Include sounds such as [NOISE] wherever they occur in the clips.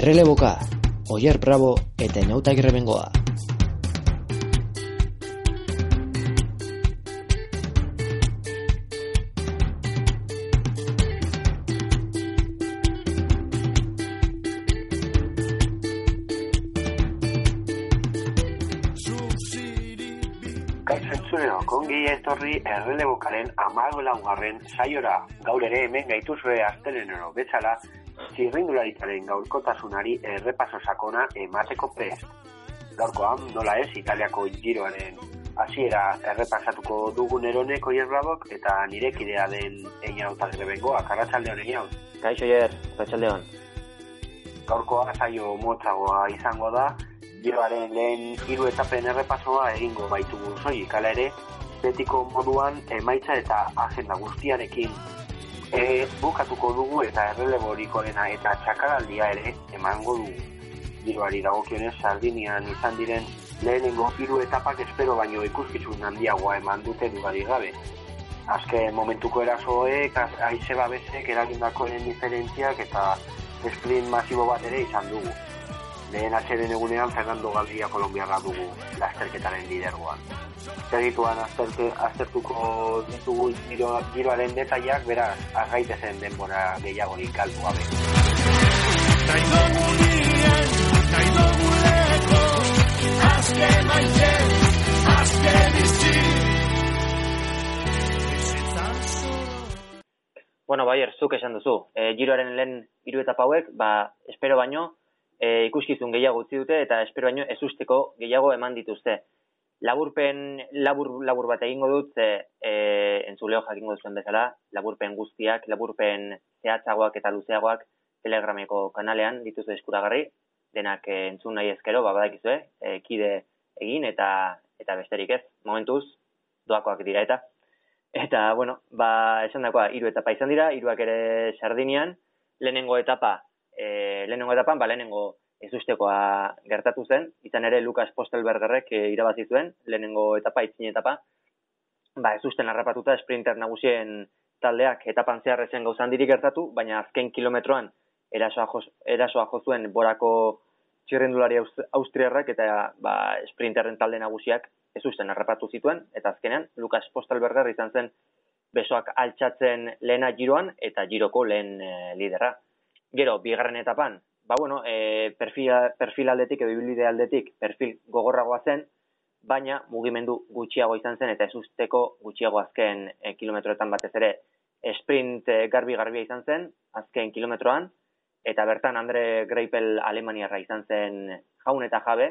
Erreleboka, Oier Bravo eta Nauta Girrebengoa. Kaixo entzuneo, kongi etorri errelebokaren amago laugarren saiora. Gaur ere hemen gaituzue astelenero betxala, zirrindularitaren gaurkotasunari errepaso sakona emateko prest. Gaurkoan, nola ez, Italiako giroaren hasiera errepasatuko dugun eroneko hierbladok eta nire kidea den eina otagre bengoa, karratxaldeon egin hau. Kaixo jer, Ratxaldeon. Gaurkoa saio motzagoa izango da, giroaren lehen hiru etapen errepasoa egingo baitugu soilik hala ere, betiko moduan emaitza eta agenda guztiarekin e, bukatuko dugu eta erreleborikoena eta txakaraldia ere emango dugu. Giroari dagokionez Sardinian izan diren lehenengo hiru etapak espero baino ikuskizun handiagoa eman dute dugari gabe. Azken momentuko erasoek, az- aize babesek eragindakoen diferentziak eta sprint masibo bat ere izan dugu. Lehen atxeden egunean Fernando Galdria kolombiarra dugu lasterketaren lidergoan. Segituan azterte, aztertuko ditugu giro, giroaren detaiak, beraz, argaitezen denbora gehiagorik galdu gabe. Nahi doguleko, azken maite, azken izi. Bizitzan zoro. Bueno, Baier, zuk esan duzu. E, giroaren lehen hiru etapa hauek, ba, espero baino, e, ikuskizun gehiago utzi dute eta espero baino ez usteko gehiago eman dituzte. Laburpen, labur, labur bat egingo dut, e, e, entzuleo jakingo duzuen bezala, laburpen guztiak, laburpen zehatzagoak eta luzeagoak telegrameko kanalean dituzu eskuragarri, denak e, entzun nahi ezkero, ba, badakizue, e, kide egin eta eta besterik ez, momentuz, doakoak dira eta. Eta, bueno, ba, esan dakoa, hiru etapa izan dira, hiruak ere Sardinian, lehenengo etapa, e, lehenengo etapan, ba, lehenengo ezustekoa gertatu zen, izan ere Lucas Postelbergerrek e, irabazi zuen, lehenengo etapa, itzin etapa, ba, ezusten harrapatuta sprinter nagusien taldeak etapan zehar ezen gauza handirik gertatu, baina azken kilometroan erasoa, jos, erasoa jo zuen borako txirrendulari Aust- austriarrak eta ba, sprinterren talde nagusiak ezusten harrapatu zituen, eta azkenean Lucas Postelberger izan zen besoak altxatzen lehena giroan eta giroko lehen e, lidera. Gero, bigarren etapan, ba bueno, e, perfil, perfil aldetik edo ibilbide aldetik perfil gogorragoa zen, baina mugimendu gutxiago izan zen eta ez usteko gutxiago azken e, kilometroetan batez ere sprint e, garbi-garbia izan zen azken kilometroan, eta bertan Andre Greipel Alemaniarra izan zen jaun eta jabe,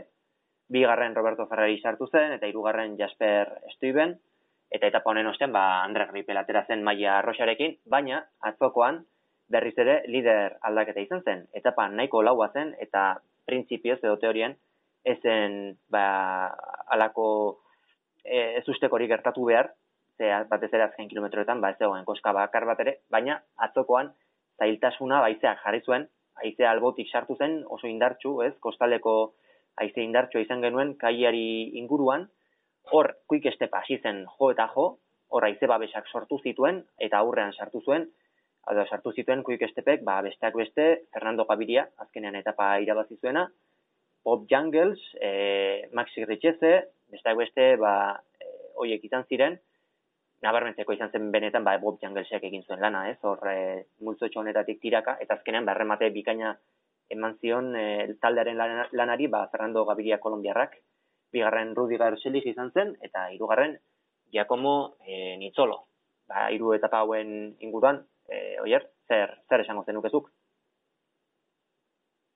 bigarren Roberto Ferrari sartu zen, eta hirugarren Jasper Stuyven, eta etapa honen ostean, ba, Andre Greipel atera zen maia roxarekin, baina atzokoan berriz ere lider aldaketa izan zen. Etapa nahiko laua zen, eta printzipioz edo teorien, ezen ba, alako e, ez ustekorik gertatu behar, ze batez ere azken kilometroetan, ba, ez zegoen koska bakar bat ere, baina atzokoan zailtasuna baizeak jarri zuen, haizea albotik sartu zen, oso indartsu, ez, kostaldeko haize indartsua izan genuen kaiari inguruan, hor quick step hasi zen jo eta jo, hor haize babesak sortu zituen eta aurrean sartu zuen, edo sartu zituen quick stepek, ba, besteak beste, Fernando Gaviria, azkenean etapa irabazi zuena, Bob Jungles, e, Maxi Richeze, besteak beste, ba, e, oiek izan ziren, nabarmentzeko izan zen benetan ba, Bob Junglesek egin zuen lana, ez? Hor e, multzotxo honetatik tiraka, eta azkenean berremate bikaina eman zion e, taldearen lana- lanari ba, Fernando Gaviria Kolombiarrak, bigarren Rudi Garcelik izan zen, eta hirugarren Giacomo e, Nitzolo. Ba, hiru etapa hauen inguruan, e, oier, zer, zer esango zenukezuk?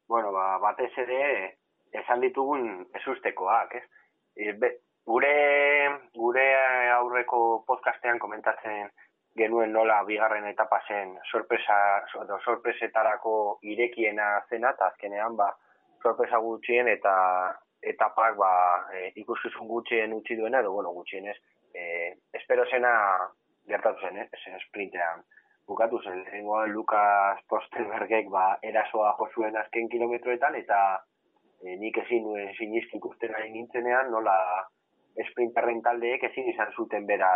Bueno, ba, batez ere esan ditugun ezustekoak, ez? E, be, gure, gure aurreko podcastean komentatzen genuen nola bigarren etapa zen sorpresa, edo sorpresetarako irekiena zena, eta azkenean, ba, sorpresa gutxien eta etapak, ba, e, ikuskizun gutxien utzi duena, edo, bueno, gutxienez, e, espero zena gertatu zen, eh? zen sprintean bukatu zen, lehenengoan Lucas Postelbergek ba, erasoa jo zuen azken kilometroetan, eta e, nik ezin nuen sinizki ikusten ari nintzenean, nola sprinterren taldeek ezin izan zuten bera,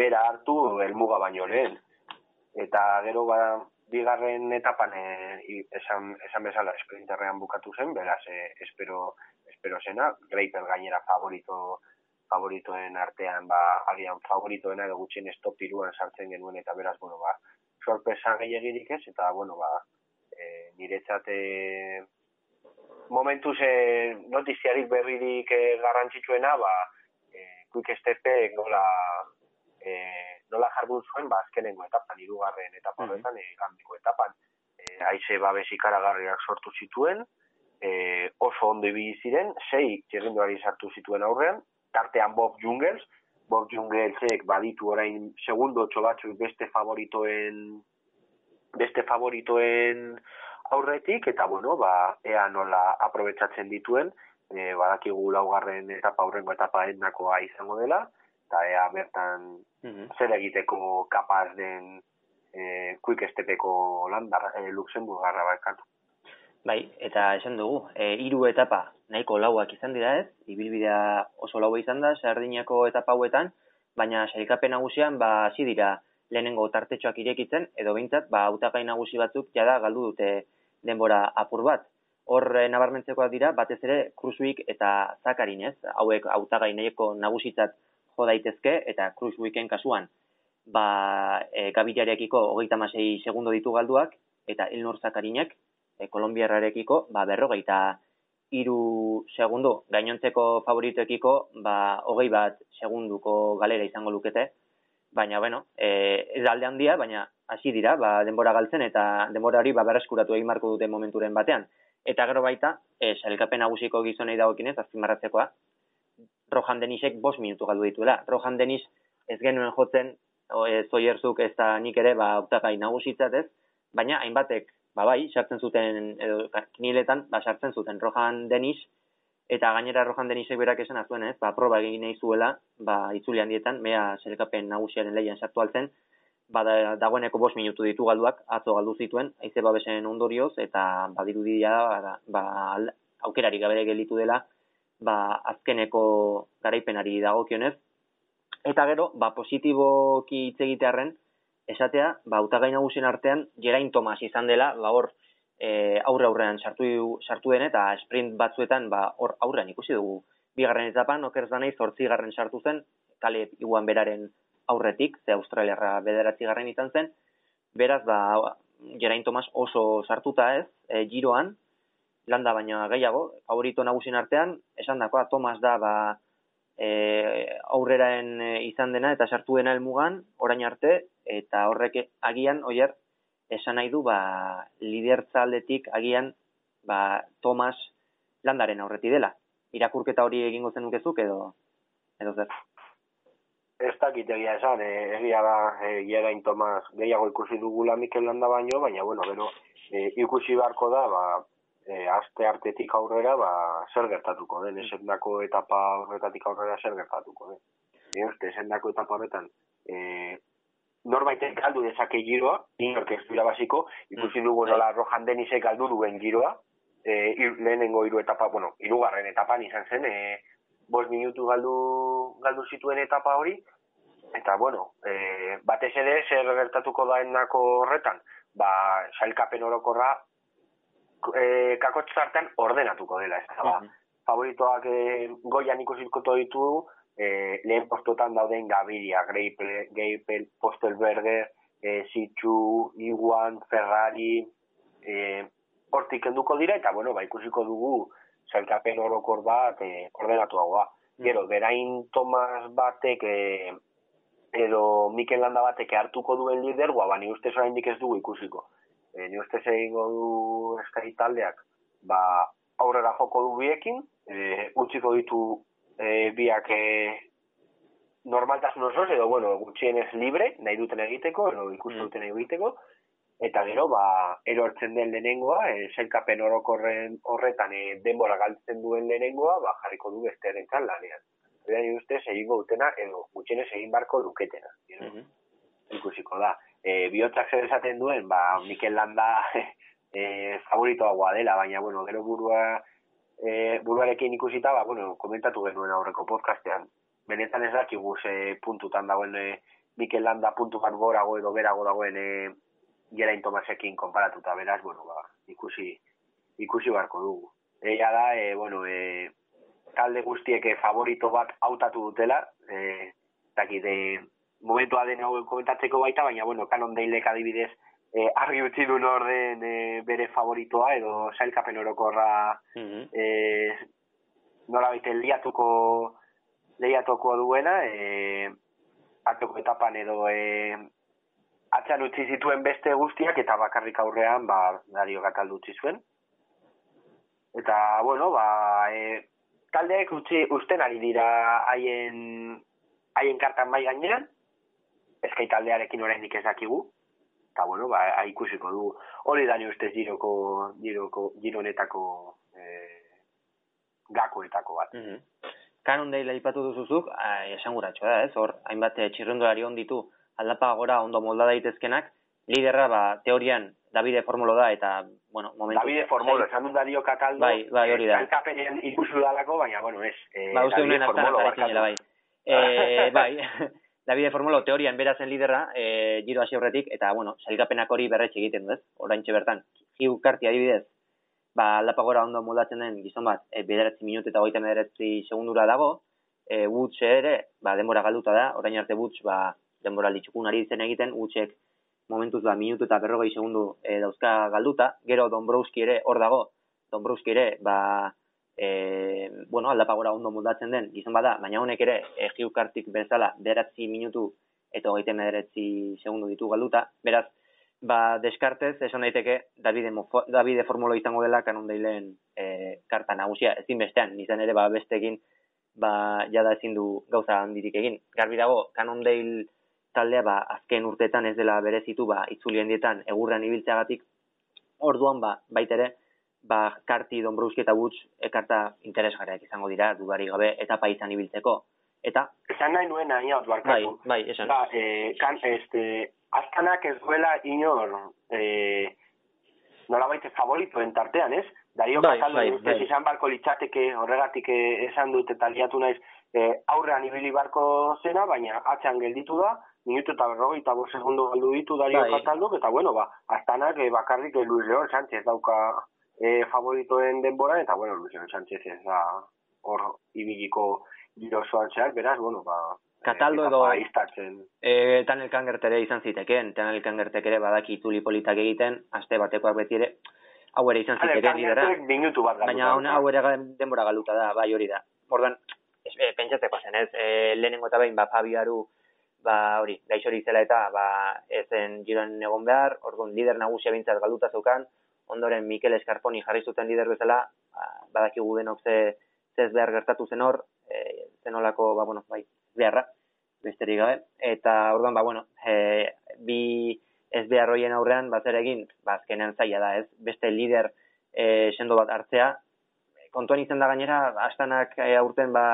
bera hartu helmuga baino lehen. Eta gero ba, bigarren etapan e, esan, esan bezala sprinterrean bukatu zen, beraz, e, espero, espero zena, Greipel gainera favorito favoritoen artean, ba, agian favoritoena edo gutxien stop iruan sartzen genuen, eta beraz, bueno, ba, sorpresa gehiagirik ez, eta, bueno, ba, e, niretzat e, momentuz e, notiziarik berririk e, garrantzitsuena, ba, e, quick stepek nola, e, nola jardun zuen, ba, azkenengo etapan, hirugarren etapa Mhm. horretan, e, gambiko etapan, e, aize babes ikaragarriak sortu zituen, e, oso ondo ibili ziren, sei txirrindulari sartu zituen aurrean, tartean Bob Jungels, Bob Jungelsek baditu orain segundo batzuk beste favoritoen beste favoritoen aurretik, eta bueno, ba, ea nola aprobetsatzen dituen, e, badakigu laugarren etapa aurrengo etapa endakoa izango dela, eta ea bertan Mhm. zer egiteko kapaz den e, quick stepeko landar, e, Luxemburgarra bakatu. Bai, eta esan dugu, e, hiru etapa nahiko lauak izan dira ez, ibilbidea oso laua izan da, sardinako etapa hauetan, baina sailkapen nagusian, ba, hasi dira lehenengo tartetxoak irekitzen, edo behintzat, ba, hautagai nagusi batzuk jada galdu dute denbora apur bat. Hor e, nabarmentzekoak dira, batez ere, Cruiseweek eta Zakarin ez, hauek hautagai nahiko nagusitzat jo daitezke, eta Cruiseweeken kasuan, ba, e, gabilarekiko hogeita masei segundo ditu galduak, eta Elnor Zakarinek, e, Kolombiarrarekiko, ba, berrogeita iru segundo, gainontzeko favoritoekiko, ba, hogei bat segunduko galera izango lukete, baina, bueno, e, ez alde handia, baina hasi dira, ba, denbora galtzen, eta denbora hori, ba, berreskuratu egin marko dute momenturen batean. Eta gero baita, e, sailkapen nagusiko gizonei dagokinez, azpimarratzekoa, Rohan Denisek bost minutu galdu dituela. Rohan Denis ez genuen jotzen, o, e, zoierzuk ez da nik ere, ba, hautagai nagusitzat ez, baina hainbatek, ba bai, sartzen zuten, edo kiniletan, ba, sartzen zuten Rohan Denis, eta gainera Rohan Denisek berak esan azuen ez, ba, proba egin nahi zuela, ba, itzuli handietan, mea selkapen nagusiaren lehian sartu altzen, ba, da, dagoeneko bost minutu ditu galduak, atzo galdu zituen, aize babesen ondorioz, eta badirudia ba, ba, al- aukerari gabere gelitu dela, ba, azkeneko garaipenari dagokionez, eta gero, ba, positiboki hitz egitearren, esatea, ba, hautagai nagusien artean, Geraint Thomas izan dela, ba, hor, e, aurre aurrean sartu, sartu den, eta sprint batzuetan, ba, hor aurrean ikusi dugu. Bigarren etapan, okerz da nahi, zortzigarren sartu zen, kale iguan beraren aurretik, ze Australiarra bederatzigarren izan zen, beraz, ba, Geraint Thomas oso sartuta ez, e, giroan, landa baina gehiago, favorito nagusien artean, esan dakoa, Thomas da, ba, e, aurreraen e, izan dena eta sartu dena helmugan orain arte eta horrek agian oier esan nahi du ba lidertza aldetik agian ba Thomas landaren aurreti dela. Irakurketa hori egingo zenukezuk edo edo zer. Ez dakit egia esan, e, egia da, e, Tomas gehiago ikusi dugula Mikel Landa baino, baina, bueno, gero, e, ikusi beharko da, ba, e, aste artetik aurrera, ba, zer gertatuko den, esendako etapa horretatik aurrera zer gertatuko den. E, uste, esendako etapa horretan, e, norbaitek galdu dezake giroa, inork ez dira basiko, ikusi dugu nola Rohan Denisek galdu duen giroa, e, ir- lehenengo hiru etapa, bueno, hirugarren etapan izan zen, e, bost minutu galdu, galdu zituen etapa hori, eta bueno, e, batez ere zer gertatuko da horretan, ba, sailkapen orokorra e, kakotx hartan ordenatuko dela, ez da, ba, favoritoak e, goian ikusiko ditugu, e, lehen postotan dauden Gaviria, Greipel, Greipel Postelberger, e, Sitxu, Iguan, Ferrari, e, hortik kenduko dira, eta bueno, ba, ikusiko dugu zailkapen orokor bat e, ordenatuagoa. Gero, berain Tomas batek e, edo Mikel Landa batek hartuko duen lidergoa, ba, ni ustez oraindik ez dugu ikusiko. E, ni ustez egingo du eskari taldeak, ba, aurrera joko du biekin, e, utziko ditu e, biak e, normaltasun osoz, edo, bueno, gutxienez libre, nahi duten egiteko, edo ikusten Mm. duten egiteko, eta gero, ba, erortzen den lehenengoa, e, sailkapen orokorren horretan e, denbora galtzen duen lehenengoa, ba, jarriko du besteren lanean. Eta ni ustez egingo dutena, edo gutxienez egin barko luketena. Gero, Mhm. ikusiko da. E, bihotzak zer esaten duen, ba, Mikel Landa [LAUGHS] e, favoritoagoa dela, baina, bueno, gero burua, e, buruarekin ikusita, ba, bueno, komentatu genuen aurreko podcastean. Benetan ez dakigu ze puntutan dagoen e, Mikel Landa puntu bat gorago edo berago dagoen e, Geraint Tomasekin konparatuta beraz, bueno, ba, ikusi, ikusi barko dugu. Egia da, e, bueno, e, talde guztiek favorito bat hautatu dutela, e, dakit, e, momentua den hau komentatzeko baita, baina, bueno, kanon deilek adibidez, e, argi utzi du norden e, bere favoritoa, edo sailkapen orokorra Mhm. e, nola baita liatuko lehiatuko duena, e, atzoko etapan edo e, atzean utzi zituen beste guztiak eta bakarrik aurrean ba, Dario Gataldu utzi zuen. Eta, bueno, ba, e, taldeek utzi, usten ari dira haien haien kartan bai gainean, eskai taldearekin oraindik ez dakigu, eta, bueno, ba, ikusiko dugu. Hori da ni ustez giroko, giroko, gironetako e, gakoetako bat. Mhm. Kanon deila ipatu duzuzuk, eh, esanguratxoa da, ez? Hor, hainbat eh, txirrendulari hon ditu aldapa gora ondo molda daitezkenak, liderra, ba, teorian, Davide Formulo da, eta, bueno, momentu... Davide Formolo, esan dut Dario Cataldo, Bai, bai, hori da. Sailkapenean ikusi dudalako, baina, bueno, ez. Eh, Ba, uste Davide Formolo, bai. E, bai, [LAUGHS] [LAUGHS] Davide Formulo teorian berazen liderra, e, giro hasi horretik, eta, bueno, sailkapenak hori berretxe egiten du, ez? Oraintxe bertan, Hiu karti adibidez, ba, aldapa gora ondo moldatzen den gizon bat, e, bederatzi minut eta hogeita bederatzi segundura dago, e, Woods ere, ba, denbora galduta da, orain arte Woods, ba, denbora litxukun ari zen egiten, Woodsek momentuz ba, minutu eta berrogei segundu e, dauzka galduta, gero Dombrowski ere hor dago, Dombrowski ere, ba, e, bueno, aldapa gora ondo moldatzen den, gizon bada, baina honek ere, e, jiukartik bezala, beratzi minutu eta hogeita bederatzi segundu ditu galduta, beraz, ba, deskartez, esan daiteke, Davide, Mofo, Davide Formulo izango dela kanon deilen e, karta nagusia, ezin bestean, izan ere, ba, bestekin, ba, jada ezin du gauza handirik egin. Garbi dago, kanon deil taldea, ba, azken urteetan ez dela berezitu, ba, itzulien dietan, egurran ibiltzeagatik, orduan, ba, baitere, ba, karti, Dombrowski eta Woods ekarta interesgarriak izango dira, dudari gabe, eta paizan ibiltzeko. Eta, Esan nahi nuen nahi hau bai, barkatu. bai, esan. Ba, eh, kan, este, azkanak ez duela inor, eh, nola baite favoritoen tartean, ez? Dario Bai, Cataldo bai, bai. izan barko litzateke horregatik eh, esan dut eta liatu naiz eh, aurrean ibili barko zena, baina atzean gelditu da, minutu eta berrogei eta bost segundo galdu ditu Dario Bai. Cataldo, eta bueno, ba, aztanak eh, bakarrik eh, Luis León Sánchez dauka eh, favoritoen denbora, eta bueno, León Sánchez ez da hor ibiliko giro osoan zehar, beraz, bueno, ba, Cataldo eh, edo-. E, Tanel Kangert ere izan zitekeen, Tanel Kangertek ere badaki itzuli politak egiten, aste batekoak beti ere, hau ere izan Ale, zitekeen lidera. Baina hau ere denbora galuta da, bai hori da. Ordan ez, e, pentsatzeko zen, ez? E, lehenengo eta behin, ba, Fabio Aru, ba, hori, gaixori zela eta, ba, ezen giroan egon behar, orduan lider nagusia bintzat galuta zeukan, ondoren Mikel Escarponi jarri zuten lider bezala, ba, badakigu denok ze, ze ez behar gertatu zen hor, e, zenolako, ba, bueno, bai, beharra, besterik gabe, eta orduan, ba, bueno, e, bi ez behar hoien aurrean, bat egin, ba, azkenean zaila da, ez? Beste lider e, sendo bat hartzea, kontuan izan da gainera, astanak e, aurten ba,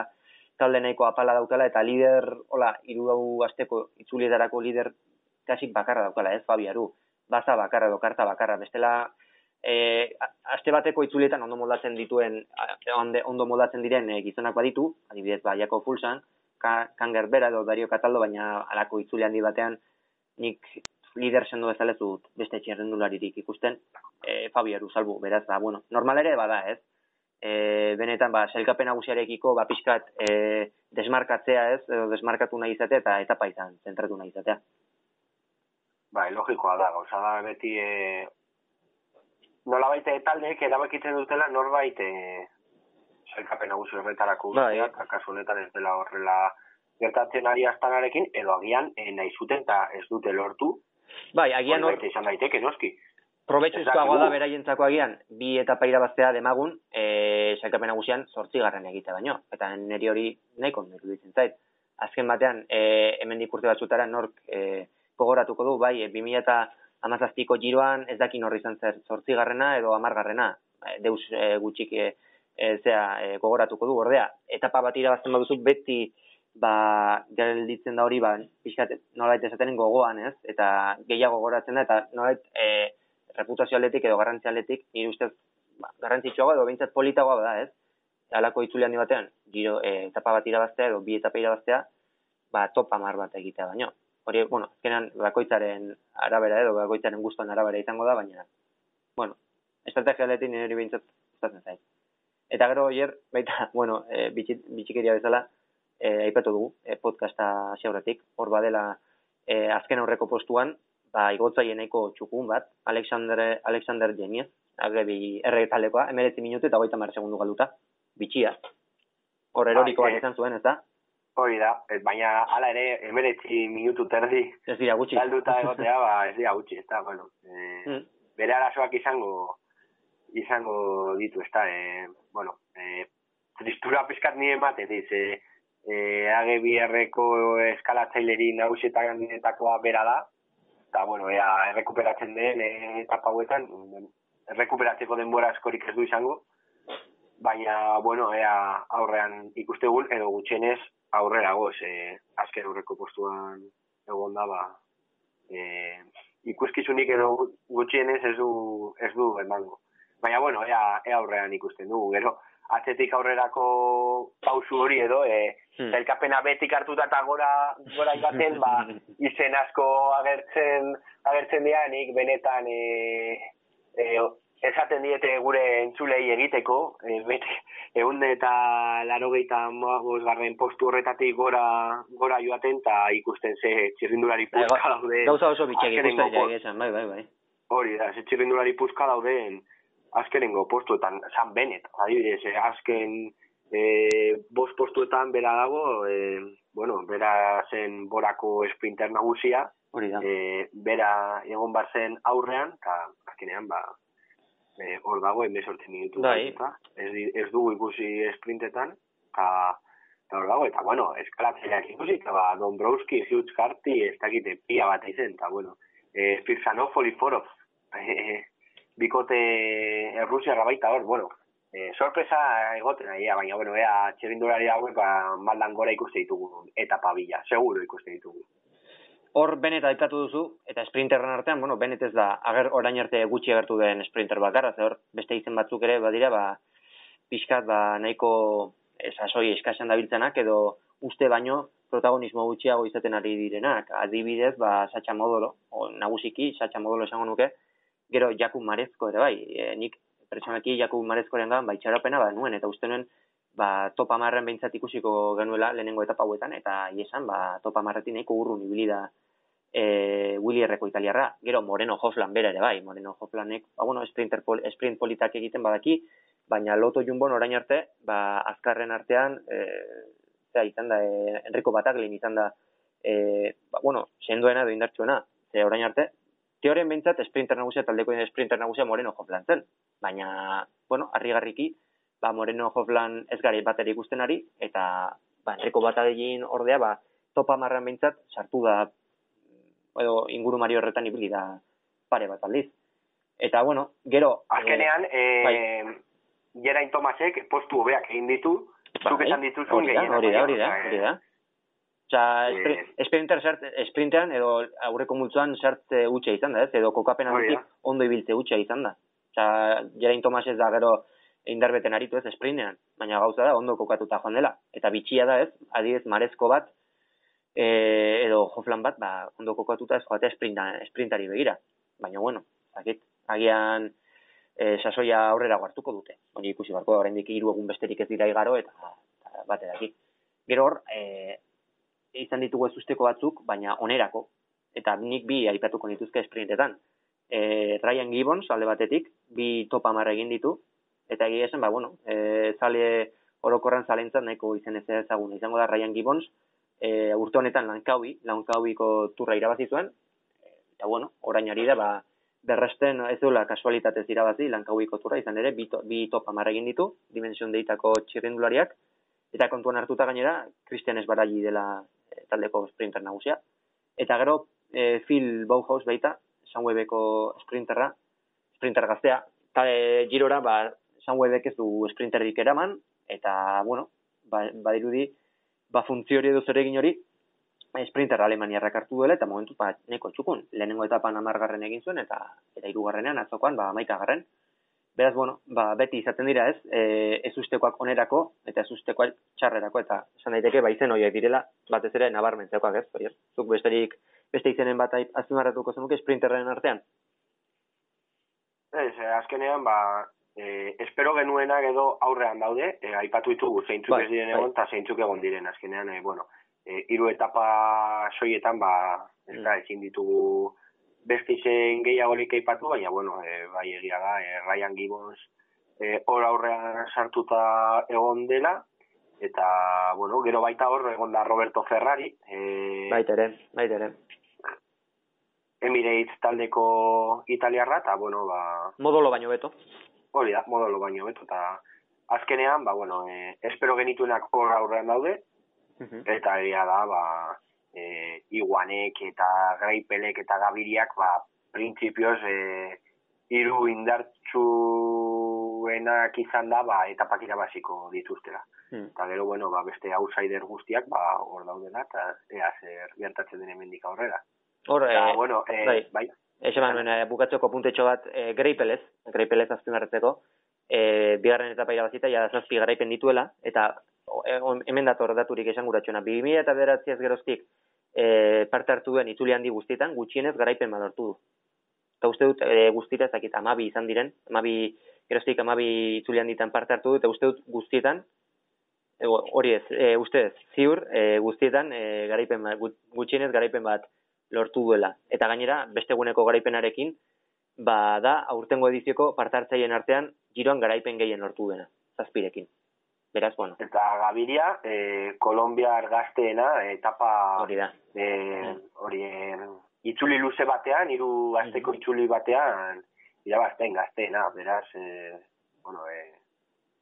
talde nahiko apala daukala, eta lider, hola, hiru hau asteko itzulietarako lider kasik bakarra daukala, ez, Fabiaru. Baza bakarra edo karta bakarra, bestela e, aste bateko itzulietan ondo moldatzen dituen, onde, ondo moldatzen diren e, gizonak baditu, adibidez, ba, Jako Fulsan, ka, Kanger Bera edo Dario Cataldo, baina alako itzule handi batean, nik lider sendo bezala ez dut beste txerrendularirik ikusten, e, Fabiaru salbu, beraz, ba, bueno, normal ere bada, ez? E, benetan, ba, selkapen nagusiarekiko, ba, pixkat, e, desmarkatzea, ez? Edo desmarkatu nahi izatea eta etapa izan, zentratu nahi izatea. Bai, logikoa da, gauza da beti e, nolabait taldeek erabakitzen dutela norbait e, sailkapen nagusi horretarako Bai. ustea, kasu honetan ez dela horrela gertatzen ari astanarekin, edo agian e, nahi zuten eta ez dute lortu, Bai, agian hor, izan daiteke, noski. probetxuzkoagoa da beraientzako agian, bi etapa irabaztea demagun, e, sailkapen nagusian zortzigarren egite baino. Eta niri hori nahiko iruditzen zait. Azken batean, e, hemendik urte batzutara nork e, gogoratuko du, bai, e, 2000 eta amazazpiko giroan ez daki norri izan zer zortzigarrena edo amargarrena. E, deus e, gutxik e, e, zea, e, gogoratuko du, ordea. Etapa bat irabazten baduzu beti ba, gelditzen da hori, ba, pixkat, nolait esaten gogoan, ez? Eta gehiago gogoratzen da, eta nolait, e, reputazio atletik edo garrantzi atletik, nire ustez, ba, garrantzitsuagoa edo behintzat politagoa da, ez? Halako itzule handi batean, giro, e, etapa bat irabaztea edo bi etapa irabaztea, ba, top amar bat egitea baino. Hori, bueno, azkenan bakoitzaren arabera edo bakoitzaren guztuan arabera izango da, baina, bueno, estrategia aldetik nire behintzat gustatzen zait. Eta gero, hier, baita, [LAUGHS] bueno, e, bitxi, bitxikeria bezala, e, aipatu dugu, e, podcasta hasi aurretik, hor badela, e, azken aurreko postuan, ba, igotzaile nahiko txukun bat, Alexander, Alexander Jeniez, agebi erre talekoa, emeretzi minutu eta goita mar segundu galduta, bitxia. Hor eroriko Bai, bat izan zuen, ez da? Hori da, ez, baina hala ere, emeretzi minutu terdi, Ez dira gutxi. galduta egotea, ba, ez dira gutxi, ez da, bueno. E, Mm. bere arazoak izango izango ditu, ez da, e, bueno, e, tristura pizkat nire emate, diz, e, e, AGBR-ko eskalatzaileri nagusietakoa bera da, eta, bueno, ea, errekuperatzen den e, etapa hauetan, errekuperatzeko denbora askorik ez du izango, baina, bueno, ea aurrean ikustegun, edo gutxenez aurrera goz, e, azken aurreko postuan egon da, ba, e, ikuskizunik edo gutxienez ez du, ez du emango. Baina, bueno, ea, ea aurrean ikusten dugu, gero, atzetik aurrerako pausu hori edo, e, Hmm. elkapena betik hartuta eta gora, gora joaten, ba, [LAUGHS] izen asko agertzen, agertzen dira, nik benetan e, e, esaten diete gure entzulei egiteko, e, bete, egunde eta larogeita garren postu horretatik gora, gora joaten, eta ikusten ze txirrindulari Bai, puzka ga- daude. Gauza oso bitxek azkenengo ikusten bai, bai, bai. Hori da, ze txirrindulari puzka dauden azkenengo postuetan, San Benet, adibidez, eh, azken e, bost postuetan bera dago, e, bueno, bera zen borako sprinter nagusia, Hori da. e, bera egon bar zen aurrean, eta azkenean, ba, e, hor dago, emesorte minutu. Bai. Ez, ez dugu ikusi sprintetan, eta eta hor dago, eta bueno, eskalatzaileak ikusi, eta ba, Dombrowski, Hughes Carty, ez dakite, pia bat izen, eta bueno, e, Firzanov, Oliforov, [LAUGHS] e, bikote Errusiarra baita hor, bueno, e, sorpresa egoten aia, baina bueno, ea txerindulari hauek ba, maldan gora ikuste ditugu etapa bila, seguro ikuste ditugu. Hor Benet aipatu duzu, eta sprinterren artean, bueno, Benet ez da, ager orain arte gutxi agertu den sprinter bakarra, ze hor beste izen batzuk ere badira, ba, pixkat, ba, nahiko sasoi eskasean dabiltzenak, edo uste baino protagonismo gutxiago izaten ari direnak. Adibidez, ba, Satxa Modolo, o, nagusiki, Satxa Modolo esango nuke, gero Jakub Marezko ere bai, e, nik pertsonaki Jakub Marezkoren gan, ba, itxaropena, ba, nuen, eta uste nuen, ba, topa marren behintzat ikusiko genuela lehenengo etapa hauetan, eta iesan, ba, topa marretin nahiko urrun ibili da e, Willy Erreko italiarra. Gero Moreno Hoflan bera ere bai, Moreno Hoflanek, ba, bueno, sprinter pol, sprint politak egiten badaki, baina Loto Jumbon orain arte, ba, azkarren artean, e, zera, izan da, e, Enrico Bataglin izan da, e, ba, bueno, sendoena edo indartsuena, ze orain arte, teoren behintzat sprinter nagusia, taldeko sprinter nagusia Moreno Hoflan zen. Baina, bueno, harrigarriki, ba, Moreno Hoflan ez gari bat ikusten ari, eta ba, Enrico Bataglin ordea, ba, topa marran behintzat, sartu da, edo inguru mari horretan ibili da pare bat aldiz. Eta, bueno, gero... Azkenean, eh, bai. e, Geraint Tomasek postu hobeak egin ditu, zuk bai, esan dituzun gehienak, hori da, hori da, hori da. Eh, espri- sprinter sart, sprintean edo aurreko multzoan sarte utxa izan da, ez? Edo kokapen aldetik ondo ibiltze utxa izan da. Osea, Geraint Tomas ez da gero indarbeten aritu ez sprintean, baina gauza da ondo kokatuta joan dela. Eta bitxia da ez, adibidez marezko bat, e, edo joflan bat, ba, ondo kokatuta ez joatea sprinta, sprintari begira. Baina bueno, zakit, agian e, sasoia aurrera hartuko dute. Hori ikusi barko, oraindik hiru egun besterik ez dira igaro eta, eta bate daki. Gero hor, e, izan ditugu ez usteko batzuk, baina onerako. Eta nik bi aipatuko nituzke sprintetan. E, Ryan Gibbons, alde batetik, bi topa marra egin ditu, eta egia esan, ba, bueno, e, zale orokorran zalentzat nahiko izen ez ezagun. Izango da Ryan Gibbons, e, urte honetan lankaubi, lankaubiko turra irabazi zuen, eta bueno, orain ari da, ba, berresten ez duela kasualitatez irabazi lankauiko turra, izan ere, bi, to, bi marra egin ditu, dimension deitako txirrindulariak, eta kontuan hartuta gainera, Christian Esbaragi dela e, taldeko sprinter nagusia. Eta gero, e, Phil Bauhaus baita, Sunwebeko sprinterra, sprinter gaztea, eta e, girora, ba, Sunwebek ez du sprinterrik eraman, eta, bueno, ba, badirudi, ba, funtzio hori edo zeregin hori, sprinter alemaniarrak hartu duela, eta momentu, ba, neko txukun, lehenengo etapan amargarren egin zuen, eta eta hirugarrenean atzokoan, ba, maikagarren. Beraz, bueno, ba, beti izaten dira ez, e, ez ustekoak onerako, eta ez ustekoak txarrerako, eta esan daiteke, ba, izen horiek direla, batez ere nabarmentzekoak ez, hori ez. Zuk besterik beste izenen bat azpimarratuko zenuke sprinterren artean? Ez, eh, azkenean, ba, eh, espero genuenak edo aurrean daude, eh, aipatu ditugu zeintzuk Bai, ez diren bai. egon, eta zeintzuk egon diren, azkenean, eh, bueno, eh, hiru etapa soietan, ba, ez Mm. da, ezin ditugu beste izen gehiagorik aipatu, baina, bueno, eh, bai egia da, eh, Ryan Gibbons eh, hor aurrean sartuta egon dela, eta, bueno, gero baita hor egon da Roberto Ferrari, eh, Baita ere, baita ere. Emirates taldeko italiarra, eta, bueno, ba, Modolo baino beto. Hori da, modelo baino beto, eta azkenean, ba, bueno, eh, espero genituenak hor aurrean daude, eta egia da, ba, eh, iguanek eta graipelek eta gabiriak, ba, printzipioz, eh, hiru indartsuenak izan da, ba, etapak irabaziko dituztela. Hmm. Eta gero, bueno, ba, beste outsider guztiak, ba, hor daudela, eta ea zer gertatzen den hemendik aurrera. Hor, Eta, eh, bueno, eh, bai. bai, Esan nuen, eh, bukatzeko puntetxo bat, eh, greipelez, greipelez azpimarratzeko, eh, bigarren etapa irabazita, ja zazpi garaipen dituela, eta eh, hemen dator daturik esan guratxona. 2000 eta bederatziaz geroztik eh, parte hartu duen itzuli handi guztietan, gutxienez garaipen bat hartu du. Eta uste dut, e, guztita ez amabi izan diren, amabi, geroztik amabi itzuli handitan parte hartu du, eta uste dut guztietan, e, hori ez, e, uste ez, ziur, e, guztietan e, garaipen bat, gut- gutxienez garaipen bat lortu duela. Eta gainera, beste eguneko garaipenarekin, ba da, aurtengo edizioko parte hartzaien artean, giroan garaipen gehien lortu duena, zazpirekin. Beraz, bueno, eta gabiria, eh, Kolombiar gazteena, etapa... hori da. eh, hori eh, itzuli luze batean, hiru asteko itzuli batean irabazten gazteena, beraz, eh, bueno, eh,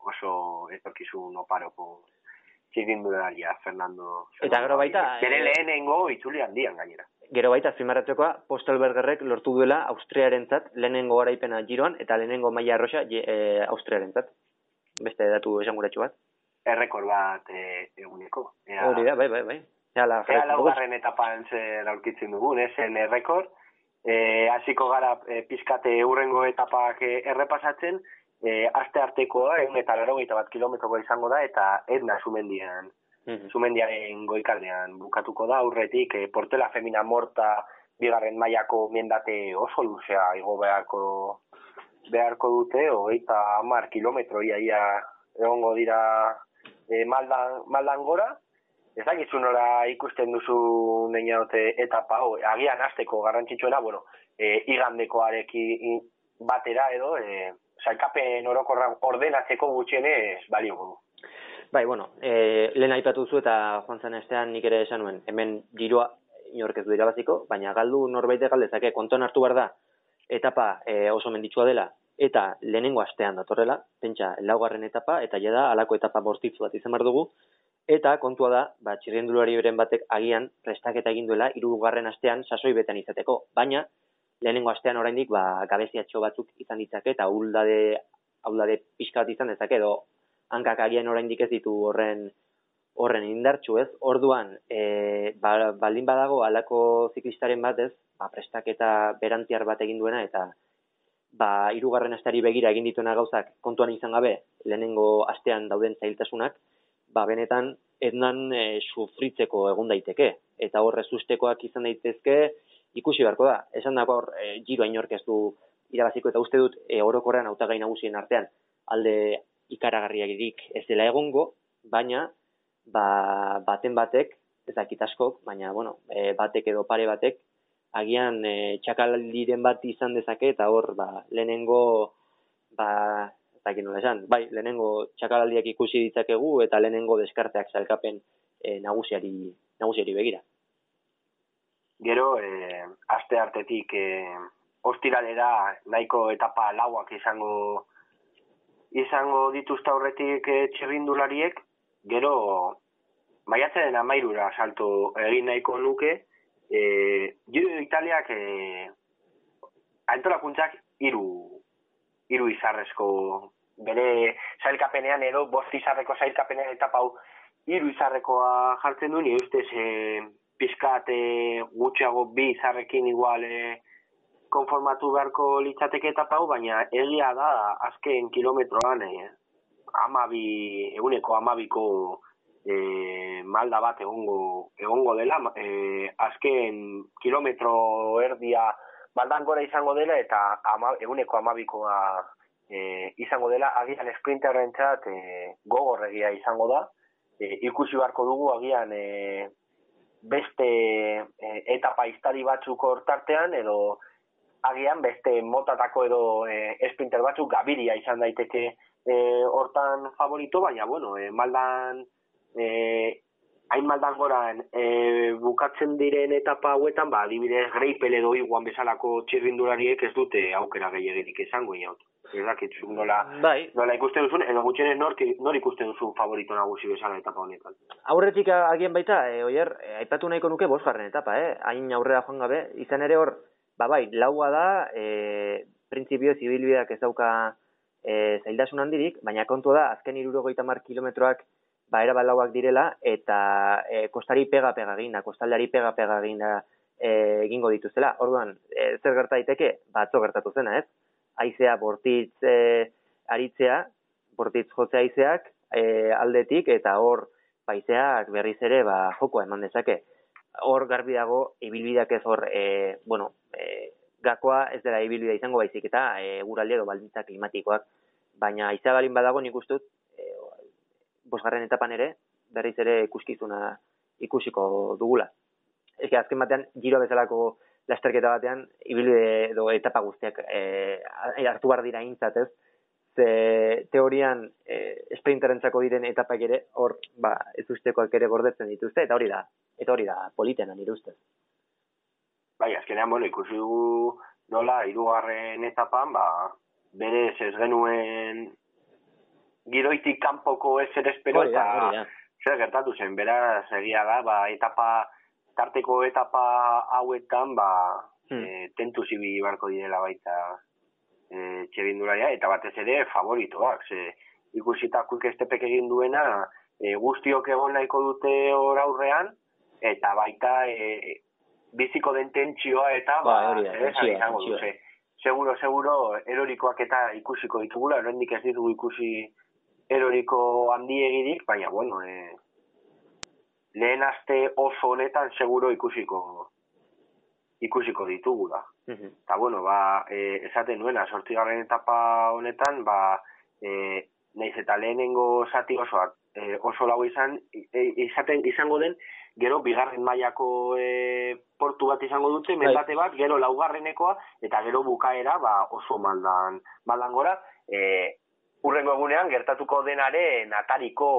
oso etorkizun oparoko txirindularia Fernando. Eta gero baita, Bere eh, lehenengo itzuli handian gainera. Gero baita, azpimarratzekoa, Postelbergerrek lortu duela Austriarentzat lehenengo garaipena giroan, eta lehenengo maila arroxa e, Austriarentzat. Beste datu esanguratxo bat. Errekor bat eh, eguneko. Ea, Hori da, bai, bai, bai. Ea, la, Ea laugarren etapan zer aurkitzen dugun, esen errekor. E, hasiko gara e, pizkate urrengo etapak e, errepasatzen, e, aste artekoa, egun eta laurogeita bat kilometroko izango da, eta edna sumendian, Sumendiaren goikaldean bukatuko da, aurretik e, portela femina morta bigarren mailako mendate oso luzea igo beharko beharko dute, hogeita hamar kilometro ia, ia egongo dira e, maldan, maldan gora, ez dakizu nola ikusten duzu neinaote etapa hau, agian azteko garrantzitsuena, bueno, e, igandekoarekin batera edo, e, sailkapen orokorra ordenatzeko gutxienez balioko du. Bai, bueno, e, lehen aipatu zu eta joan zen estean nik ere esan nuen, hemen giroa inork ez du irabaziko, baina galdu norbait galdezake, konton hartu behar da, etapa e, oso menditsua dela, eta lehenengo astean datorrela, pentsa, laugarren etapa, eta jada alako etapa bortitzu bat izan behar dugu, eta kontua da, ba, txirrendulari beren batek agian prestaketa egin duela, hirugarren astean sasoi betean izateko, baina lehenengo astean oraindik ba, gabeziatxo batzuk izan ditzake, eta uldade, uldade pixka bat izan dezake, edo hankak agian oraindik ez ditu horren horren indartxu ez. Orduan, e, ba, baldin badago alako ziklistaren bat ez, ba, prestaketa berantiar bat egin duena eta ba, irugarren asteari begira egin dituena gauzak kontuan izan gabe, lehenengo astean dauden zailtasunak, ba, benetan ednan e, sufritzeko egun daiteke. Eta horre sustekoak izan daitezke, ikusi beharko da. Esan dago hor, e, giro inork irabaziko eta uste dut e, orokorrean hautagai nagusien artean alde ikaragarriagirik ez dela egongo, baina ba, baten batek, ez dakit askok, baina bueno, e, batek edo pare batek, agian e, txakaldiren bat izan dezake eta hor ba, lehenengo ba, ez dakit nola esan, bai, lehenengo txakalaldiak ikusi ditzakegu eta lehenengo deskarteak salkapen e, nagusiari, nagusiari begira. Gero, e, aste artetik e, ostiralera nahiko etapa lauak izango izango dituzte aurretik e, txirrindulariek, gero maiatzaren amairura salto egin nahiko nuke, e, Giro Italiak e, antolakuntzak hiru hiru izarrezko bere sailkapenean edo bost izarreko sailkapenean etapa hau hiru izarrekoa jartzen du, ni ustez e, pizkat e, gutxiago bi izarrekin igual e, konformatu beharko litzateke etapa hau, baina egia da azken kilometroan e, amabi, eguneko amabiko e, malda bat egongo, egongo dela, e, azken kilometro erdia maldan gora izango dela eta ama, eguneko amabikoa e, izango dela, agian sprinterren txat e, gogorregia izango da, e, ikusi beharko dugu agian e, beste e, etapa iztari batzuk hortartean edo agian beste motatako edo e, sprinter batzuk gabiria izan daiteke e, hortan favorito, baina bueno, e, maldan e, hain maldan goran e, bukatzen diren etapa hauetan, ba, adibidez, greipel edo iguan bezalako txirrindulariek ez dute aukera gehiagirik izango inaut. Ez dakit, nola, Bai, nola ikusten duzun, edo gutxenez nor, nor ikusten duzu favorito nagusi bezala etapa honetan. aurretik agian baita, e, oier, e, aipatu nahiko nuke bosgarren etapa, eh? hain aurrera joan gabe, izan ere hor, ba bai, laua da, e, printzipio zibilbideak ez dauka e, zaildasun handirik, baina kontu da, azken irurogeita mar kilometroak ba, era lauak direla, eta e, kostari pega-pega eginda, kostaldeari pega-pega eginda e, egingo dituzela. Orduan, e, zer gerta daiteke? Ba, atzo gertatu zena, ez? Aizea bortitz e, aritzea, bortitz jotze aizeak e, aldetik, eta hor paizeak berriz ere ba, jokoa eman dezake. Hor garbi dago, ibilbideak ez hor, e, bueno, e, gakoa ez dela ibilbidea izango baizik eta e, guralde edo baldintza klimatikoak. Baina aizea balin badago nik uste dut, e, bosgarren etapan ere, berriz ere ikuskizuna ikusiko dugula. Ez azken batean, giro bezalako lasterketa batean, ibilbide edo etapa guztiak e, hartu behar dira intzat, ez? Ze teorian e, sprinterentzako diren etapak ere, hor, ba, ez ustekoak ere gordetzen dituzte, eta hori da, eta hori da politena nire ustez. Bai, azkenean, bueno, ikusi dugu nola, hirugarren etapan, ba, berez ez genuen giroitik kanpoko ez ere espero, eta zer gertatu zen, beraz, egia da, ba, etapa, tarteko etapa hauetan, ba, Hmm. e, tentu zibi barko direla baita e, txebindularia, eta batez ere favoritoak, ze ikusita quick stepek egin duena, e, guztiok egon nahiko dute hor aurrean, eta baita e, biziko den tentsioa eta Bai, ba, hori izango du, ze, seguro, seguro, erorikoak eta ikusiko ditugula, oraindik ez ditugu ikusi eroriko handiegirik, baina, bueno, e, lehen aste oso honetan seguro ikusiko ikusiko ditugula. Mhm. Eta, bueno, ba, e, esaten nuena, sortzigarren etapa honetan, ba, e, naiz eta lehenengo zati oso, e, oso lau izan, e, izaten, izango den, gero bigarren mailako e, portu bat izango dute, Bai. mendate bat, gero laugarrenekoa, eta gero bukaera, ba, oso maldan, maldan gora, e, urrengo egunean gertatuko denaren atariko,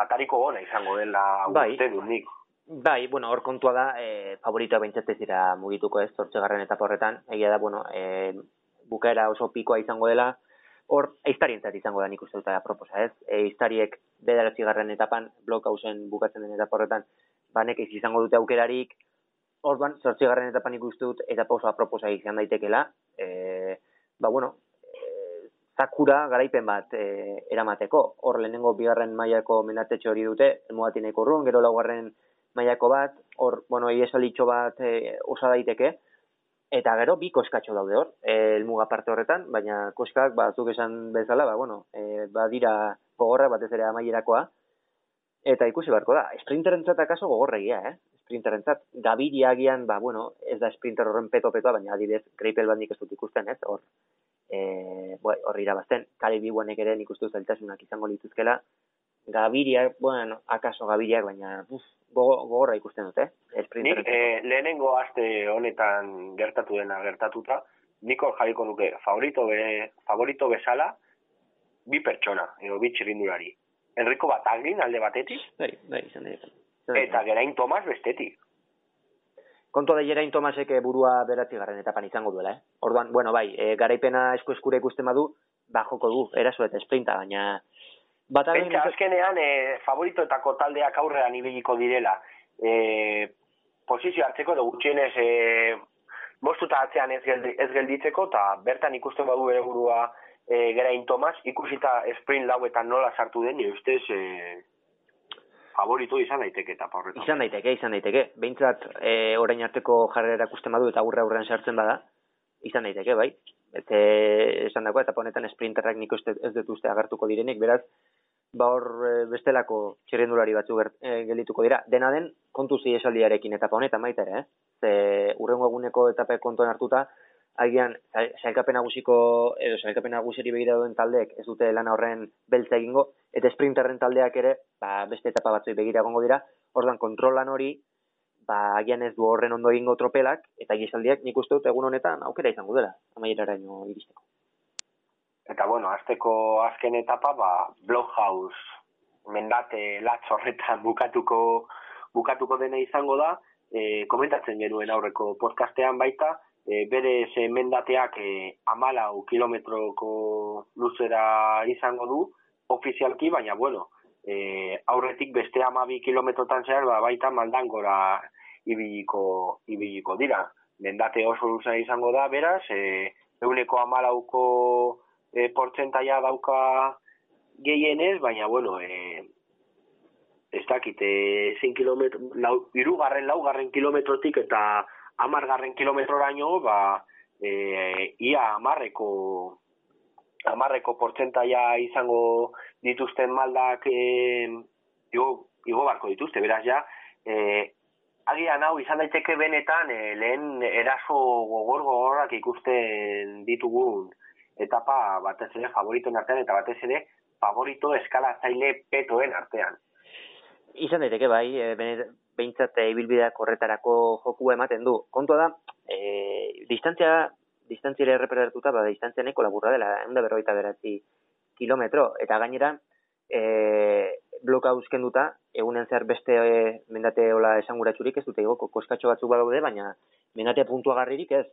atariko ona izango dela Bai. uste dut nik. Bai, bueno, hor kontua da, e, favoritoa behintzat ez dira mugituko ez, zortzegarren etapa horretan, egia da, bueno, e, bukaera oso pikoa izango dela, hor, eiztarientzat izango da nik uste dut proposa, ez? Eiztariek bederatzigarren etapan, blok hausen bukatzen den etapa horretan, banek ez izango dute aukerarik, orduan, zortzigarren etapan nik dut etapa oso aproposa izan daitekela, e, ba, bueno, e, zakura garaipen bat e, eramateko. Hor lehenengo bigarren mailako mendatetxe hori dute, elmugatineko urrun, gero laugarren mailako bat, hor, bueno, iesalitxo bat e, osa daiteke, eta gero bi koskatxo daude hor, e, elmuga parte horretan, baina koskak, ba, zuk esan bezala, ba, bueno, e, badira gogorra batez ere amaierakoa, eta ikusi beharko da, sprinterentzat akaso gogorregia, eh? Sprinterentzat, gabiria agian, ba, bueno, ez da sprinter horren peto-petoa, baina adibidez, greipel bat nik ez dut ikusten, ez? Hor, e, bai, hor irabazten, kale biguanek ere nik uste zailtasunak izango lituzkela, gabiriak, bueno, akaso gabiriak, baina uf, gogo- gogorra ikusten dute, eh? Nik eh, lehenengo aste honetan gertatu dena gertatuta, nik hor jarriko nuke favorito, be, favorito bezala bi pertsona, edo bi txirindulari. Enrico Bataglin alde batetik, Bai, bai, izan eta Gerain Tomas bestetik. Kontua da Jerain Tomasek eh, burua beratzigarren etapan izango duela, eh? Orduan, bueno, bai, e, garaipena esku eskura ikusten badu, ba joko du, eraso eta sprinta, baina Pentsa azkenean e, favoritoetako taldeak aurrean ibiliko direla. E, posizio hartzeko edo gutxienez e, bostuta atzean ez, geldi, ez gelditzeko, eta bertan ikusten badu bere burua e, Gerain Tomas, ikusita sprint lauetan nola sartu den, ustez e, favorito izan daiteke eta horretan. Izan daiteke, izan daiteke. Behintzat, e, orain arteko jarrera ikusten badu eta aurre aurrean sartzen bada, izan daiteke, bai. Eta esan dago, eta honetan sprinterrak nik ez dut uste agertuko direnik, beraz, ba hor e, bestelako txirrendulari batzu ger, e, gelituko dira. Dena den, kontu zi esaldiarekin etapa honetan baita ere, eh? Ze urrengo eguneko etape kontuan hartuta, agian sailkapen nagusiko edo sailkapen nagusiri begira duen taldeek ez dute lan horren beltza egingo eta sprinterren taldeak ere ba, beste etapa batzui begira egongo dira ordan kontrolan hori ba agian ez du horren ondo egingo tropelak eta gizaldiak nik uste dut egun honetan aukera izango dela amaieraraino iristeko eta bueno azteko azken etapa ba Bloghouse mendate latz horretan [LAUGHS] bukatuko bukatuko dena izango da e, komentatzen genuen aurreko podcastean baita e, bere zemendateak e, amalau kilometroko luzera izango du, ofizialki, baina bueno, e, aurretik beste amabi kilometrotan zehar, ba, baita maldangora ibiliko, ibiliko dira. Mendate oso luzera izango da, beraz, e, euneko amalauko e, portzentaia dauka gehienez, baina bueno, e, ez dakite, 100 kilometro, lau, irugarren, laugarren kilometrotik eta amargarren kilometroraino, ba, e, ia amarreko amarreko portzentaia izango dituzten maldak e, igo, igo barko dituzte, beraz ja, e, agian hau izan daiteke benetan e, lehen eraso gogor gogorrak ikusten ditugun etapa batez ere favoritoen artean eta batez ere favorito eskala zaile petoen artean. Izan daiteke bai, e, behintzat e, ibilbideak horretarako joku ematen du. Kontua da, e, distantzia, distantziare erreperatuta, ba, distantzia neko laburra dela, egun berroita beratzi kilometro, eta gainera, e, bloka uzken duta, egunen zer beste e, mendate hola esanguratsurik ez dute igoko, koskatxo batzuk badaude, baina mendate puntua garririk ez.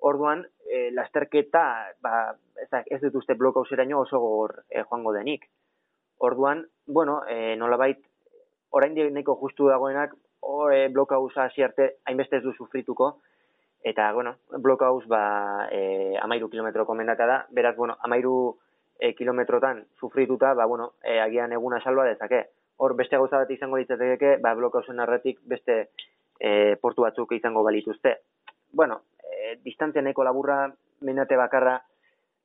Orduan, e, lasterketa, ba, ez, ez dut uste uzeraino oso gor e, joango denik. Orduan, bueno, e, nolabait, orain neko justu dagoenak e, blokauza hasi arte hainbeste ez du sufrituko, eta, bueno, blokauz, ba, e, amairu kilometro komendata da, beraz, bueno, amairu e, kilometrotan sufrituta, ba, bueno, e, agian eguna salba dezake. Hor, beste gauza bat izango ditzateke, ba, blokauzen arretik beste e, portu batzuk izango balituzte. Bueno, e, distantzia neko laburra, mendate bakarra,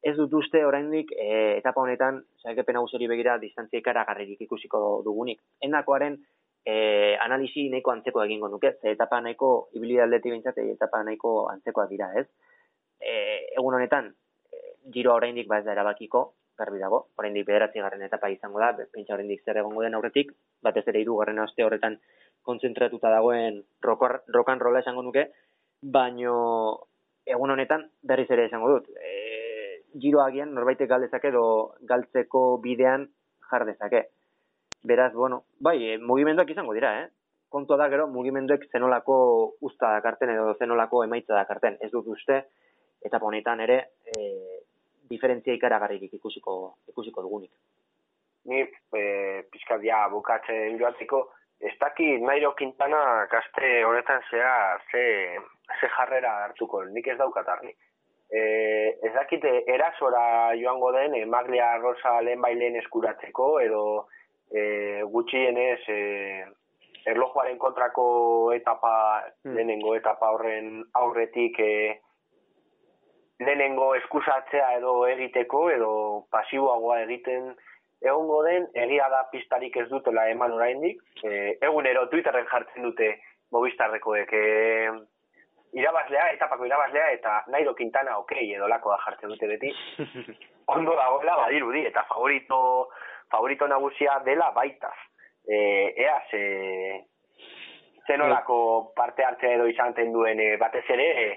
ez dut uste oraindik e, etapa honetan, zailkepen hau begira, distantzia ikaragarrik ikusiko dugunik. Endakoaren, e, analisi nahiko antzeko egingo nuke, ze etapa nahiko ibilide aldeti bintzat, etapa nahiko antzekoa dira, ez? E, egun honetan, e, giro oraindik ba ez da erabakiko, garbi dago, oraindik bederatzi etapa izango da, pentsa oraindik zer egongo den aurretik, batez ere hirugarren aste horretan kontzentratuta dagoen rokan rola esango nuke, baino egun honetan berriz ere esango dut. E, giro agian norbaitek galdezake edo galtzeko bidean jar dezake. Beraz, bueno, bai, e, mugimenduak izango dira, eh? Kontua da gero, mugimenduek zenolako usta dakarten edo zenolako emaitza dakarten. Ez dut uste, eta honetan ere, e, diferentzia ikaragarririk ikusiko, ikusiko dugunik. Ni, e, pizkadia bukatzen joatziko, ez daki Nairo Quintana gazte honetan zea ze, ze jarrera hartuko, nik ez daukatarri. E, ez dakite erasora joango den, e, Maglia Rosa lehen bailen eskuratzeko, edo e, gutxienez e, erlojuaren kontrako etapa, hmm. lehenengo etapa horren aurretik e, lehenengo eskusatzea edo egiteko edo pasiboagoa egiten egongo den, egia da pistarik ez dutela eman oraindik. E, egunero Twitterren jartzen dute Movistarrekoek e, irabazlea, etapako irabazlea, eta Nairo Quintana okei edo lakoa jartzen dute beti. [LAUGHS] Ondo dagoela badirudi, eta favorito favorito nagusia dela baita. E, ea, ze, zenolako parte hartzea edo izan duen e, batez ere e,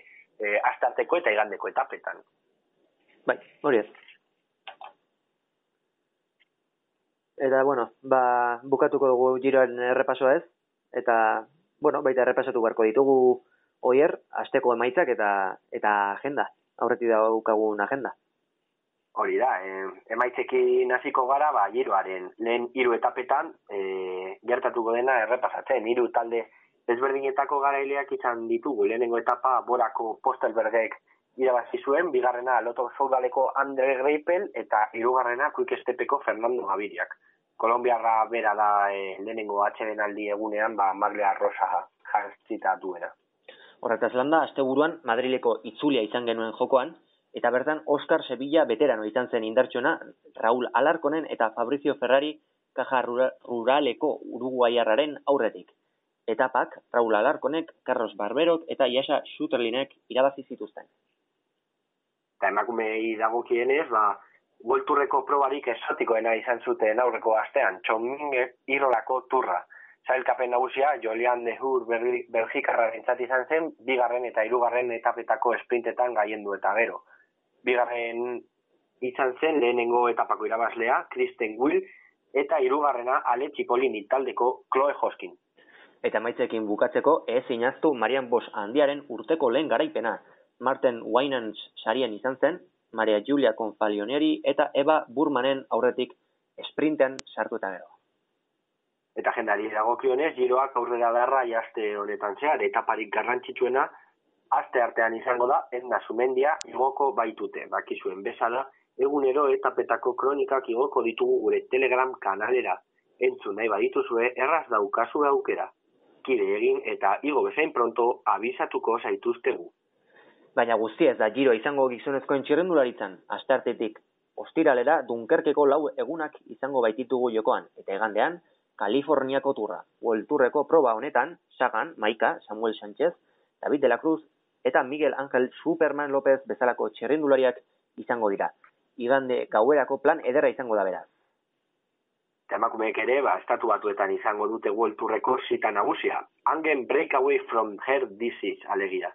e, astarteko eta igandeko etapetan. Bai, hori ez. Eta, bueno, ba, bukatuko dugu giroen errepasoa ez, eta, bueno, baita errepasatu beharko ditugu oier, asteko emaitzak eta eta agenda, aurretik daukagun agenda. Hori da, eh, emaitzekin hasiko gara, ba, giroaren lehen hiru etapetan e, gertatuko dena errepasatzen. Hiru talde ezberdinetako garaileak izan ditugu. Lehenengo etapa borako postelbergek irabazi zuen, bigarrena loto zaudaleko Andre Greipel eta hirugarrena kuikestepeko Fernando Gaviriak. Kolombiarra bera da e, lehenengo atxeden aldi egunean, ba, Maglia Rosa jantzita duena. Horretaz landa, azte buruan, Madrileko itzulia izan genuen jokoan, eta bertan Oscar Sevilla veterano izan zen indartsona, Raúl Alarkonen eta Fabrizio Ferrari kaja rura- ruraleko uruguaiarraren aurretik. Etapak Raul Alarkonek, Carlos Barberok eta Iasa Sutterlinek irabazi zituzten. Eta emakumei dagokienez, ba, World probarik esotikoena izan zuten aurreko astean, Txoming irolako turra. Zailkapen nagusia, Jolian Nehur Berli- Belgikarraren izan zen, bigarren eta hirugarren etapetako esprintetan gaiendu eta gero. Bigarren izan zen lehenengo etapako irabazlea, Kristen Will, eta hirugarrena Ale Txipolini taldeko Chloe Hoskin. Eta maitzekin bukatzeko ez inaztu Marian Bosch handiaren urteko lehen garaipena. Marten Wainans sarien izan zen, Maria Julia Confalionieri eta Eva Burmanen aurretik sprinten sartu eta gero. Eta jendari dagokionez, giroak aurrera darra jaste honetan zehar, etaparik garrantzitsuena, aste artean izango da, etna sumendia igoko baitute, bakizuen bezala, egunero etapetako kronikak igoko ditugu gure Telegram kanalera. Entzun nahi badituzue, erraz daukazu aukera. Kide egin eta igo bezain pronto abisatuko zaituztegu. Baina guztia ez da giro izango gizonezkoen txirrendularitzan, asteartetik ostiralera Dunkerkeko lau egunak izango baititugu jokoan, eta egandean, Kaliforniako turra. Uelturreko proba honetan, Sagan, Maika, Samuel Sánchez, David de la Cruz eta Miguel Ángel Superman López bezalako txirrendulariak izango dira. Igande gauerako plan ederra izango da beraz. Eta emakumeek ere, ba, estatu batuetan izango dute World Tourreko zita nagusia. Angen breakaway from her disease alegia.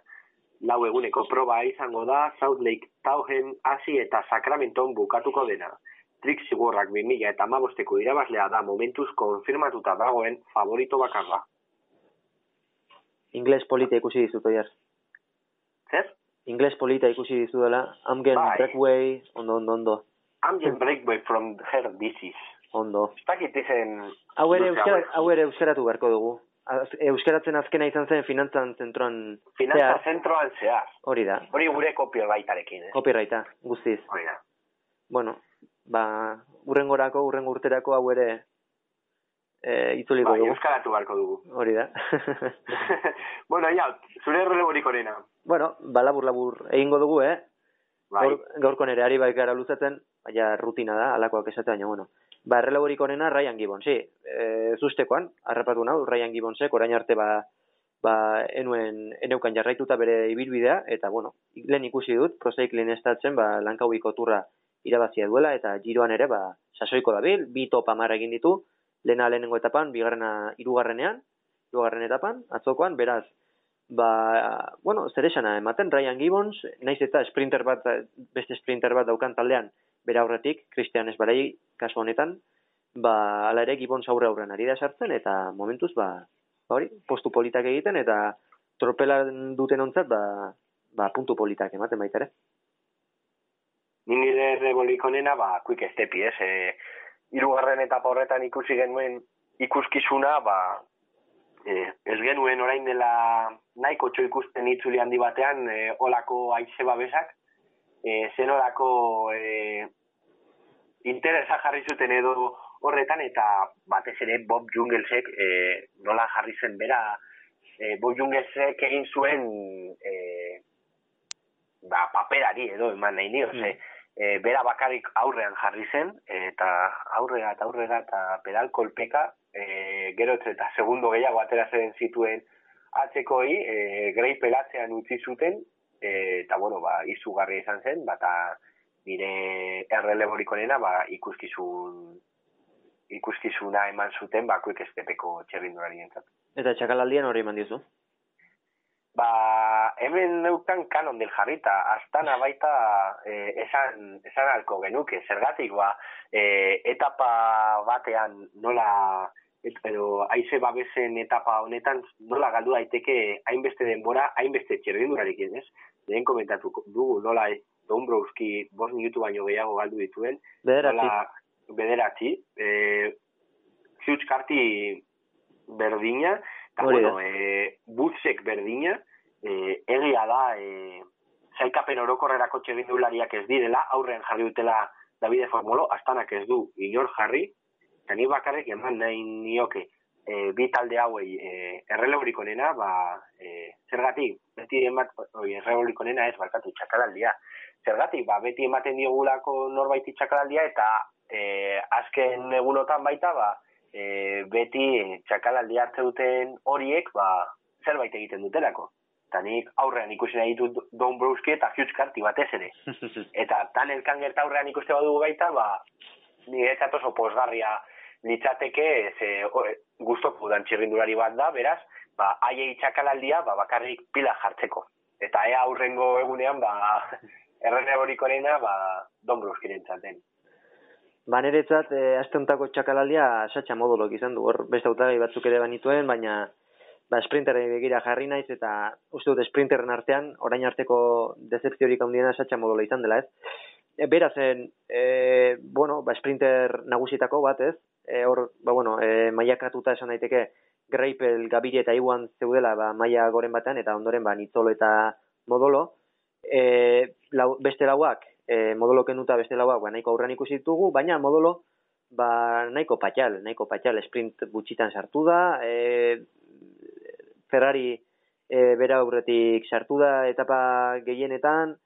Lau eguneko proba izango da South Lake Tauhen hasi eta Sacramenton bukatuko dena. Trik zigurrak 2000 eta amabosteko irabazlea da momentuz konfirmatuta dagoen favorito bakarra. Ingles polita ikusi dizut, oier. Zer? Ingles polita ikusi dizu dela, Amgen Bai. Breakway, ondo, ondo, ondo, Angen breakaway from her disease. ondo. Ez dakit izen... Hau ere, hauek. hau ere euskaratu beharko dugu. Az- Euskaratzen azkena izan zen finantzan zentroan Finantza zentroan zehar. hori da, Hori gure copyrightarekin, eh? copyrighta, guztiz. Hori da. Bueno, ba, urrengorako, urrengo urterako hau ere e, itzuliko Bai, dugu, euskaratu beharko dugu. hori da. [LAUGHS] bueno, ja, zure erreleborik onena. bueno, ba, labur, labur egingo dugu, eh? Bai, Gaur, gaurko nere ari bai gara luzatzen, baina rutina da, alakoak esatea, baina bueno. Ba, errelaborik onena Ryan Gibbons, sí. E, zustekoan, harrapatu nau, Ryan Gibbonsek, orain arte ba, ba, enuen, eneukan jarraituta bere ibilbidea, eta bueno, lehen ikusi dut, prozeik lehen estatzen, ba, lankaubiko turra irabazia duela, eta giroan ere, ba, sasoiko dabil, bi top amar egin ditu, lehena lehenengo etapan, bigarrena hirugarrenean, hirugarren etapan, atzokoan, beraz, ba, bueno, zer esana ematen, Ryan Gibbons, naiz eta sprinter bat, beste sprinter bat daukan taldean, bere aurretik, Christian Esbarei kasu honetan, ba, ala ere Gibbons aurre aurren ari da sartzen, eta momentuz, ba, ba hori, postu politak egiten, eta tropela duten ontzat, ba, ba, puntu politak ematen baita ere. Ni nire errebolik onena, ba, quick stepi, ez? E, irugarren etapa horretan ikusi genuen ikuskizuna, ba, e, ez genuen orain dela nahiko txo ikusten itzuli handi batean, e, olako aize babesak, e, zen olako e, interesa jarri zuten edo horretan, eta batez ere Bob Junglesek e, nola jarri zen bera, e, Bob Junglesek egin zuen e, ba, paperari edo eman nahi nio, ze, e, bera bakarrik aurrean jarri zen, eta aurrera eta aurrera eta pedal kolpeka, e, gero eta segundo gehiago ateratzen zituen atzekoi, e, grei pelatzean utzi zuten, e, eta bueno, ba, izugarria izan zen, bata nire erreleborik onena, ba, ikuskizun ikuskizuna eman zuten, ba, quick stepeko txerrindulari entzat. Eta txakalaldian hori eman dizu. Ba, hemen neukan kanon del jarrita, astana baita e, esan, esan alko genuke, zergatik ba, e, etapa batean nola, et, edo aize babesen etapa honetan nola galdu daiteke hainbeste denbora, hainbeste txerdindurarekin, ez? Lehen komentatu dugu nola e, Dombrowski bost minutu baino gehiago galdu dituen, Bederatzi. nola bederatzi, e, karti berdina, eta bueno, e, butzek berdina, e, egia da, e, zailkapen orokorrerako txegindulariak ez direla, aurrean jarri dutela Davide Formolo, astanak ez du inor jarri, eta ni bakarrik eman nahi nioke e, bi talde hauei e, erreleborik onena, ba, e, zergatik, beti emat, oi, erreleborik onena ez, barkatu, txakalaldia. Zergatik, ba, beti ematen diogulako norbaiti txakalaldia, eta e, azken egunotan baita, ba, e, beti txakalaldi hartze duten horiek, ba, zerbait egiten dutelako. Eta nik aurrean ikusi nahi ditut Don Bruski eta Hughes Carty batez ere. [LAUGHS] Eta tan elkan gerta aurrean ikuste badugu baita, ba, niretzat oso posgarria litzateke, ze o, guztoku dan txirrindulari bat da, beraz, ba, aiei txakalaldia, ba, bakarrik pila jartzeko. Eta ea aurrengo egunean, ba, [LAUGHS] errene horikorena, ba, Don Bruskiren txaten. Ba, niretzat, e, aste hontako txakalaldia satxa modulok izan du, hor beste hautagai batzuk ere banituen, baina ba, sprinterrei begira jarri naiz, eta uste dut sprinterren artean, orain arteko decepziorik handiena satxa modulo izan dela, ez? E, berazen, e, bueno, ba, sprinter nagusietako bat, ez? E, hor, ba, bueno, e, maiakatuta esan daiteke, Greipel, Gabiri eta Iwan zeudela ba, maia goren batean, eta ondoren ba, Nitzolo eta Modolo. E, lau, beste lauak, e, Modolo kenuta beste lauak, ba, nahiko aurrean ikusi ditugu, baina Modolo ba, nahiko patxal, nahiko patxal, sprint gutxitan sartu da, e, Ferrari e, bera aurretik sartu da etapa gehienetan,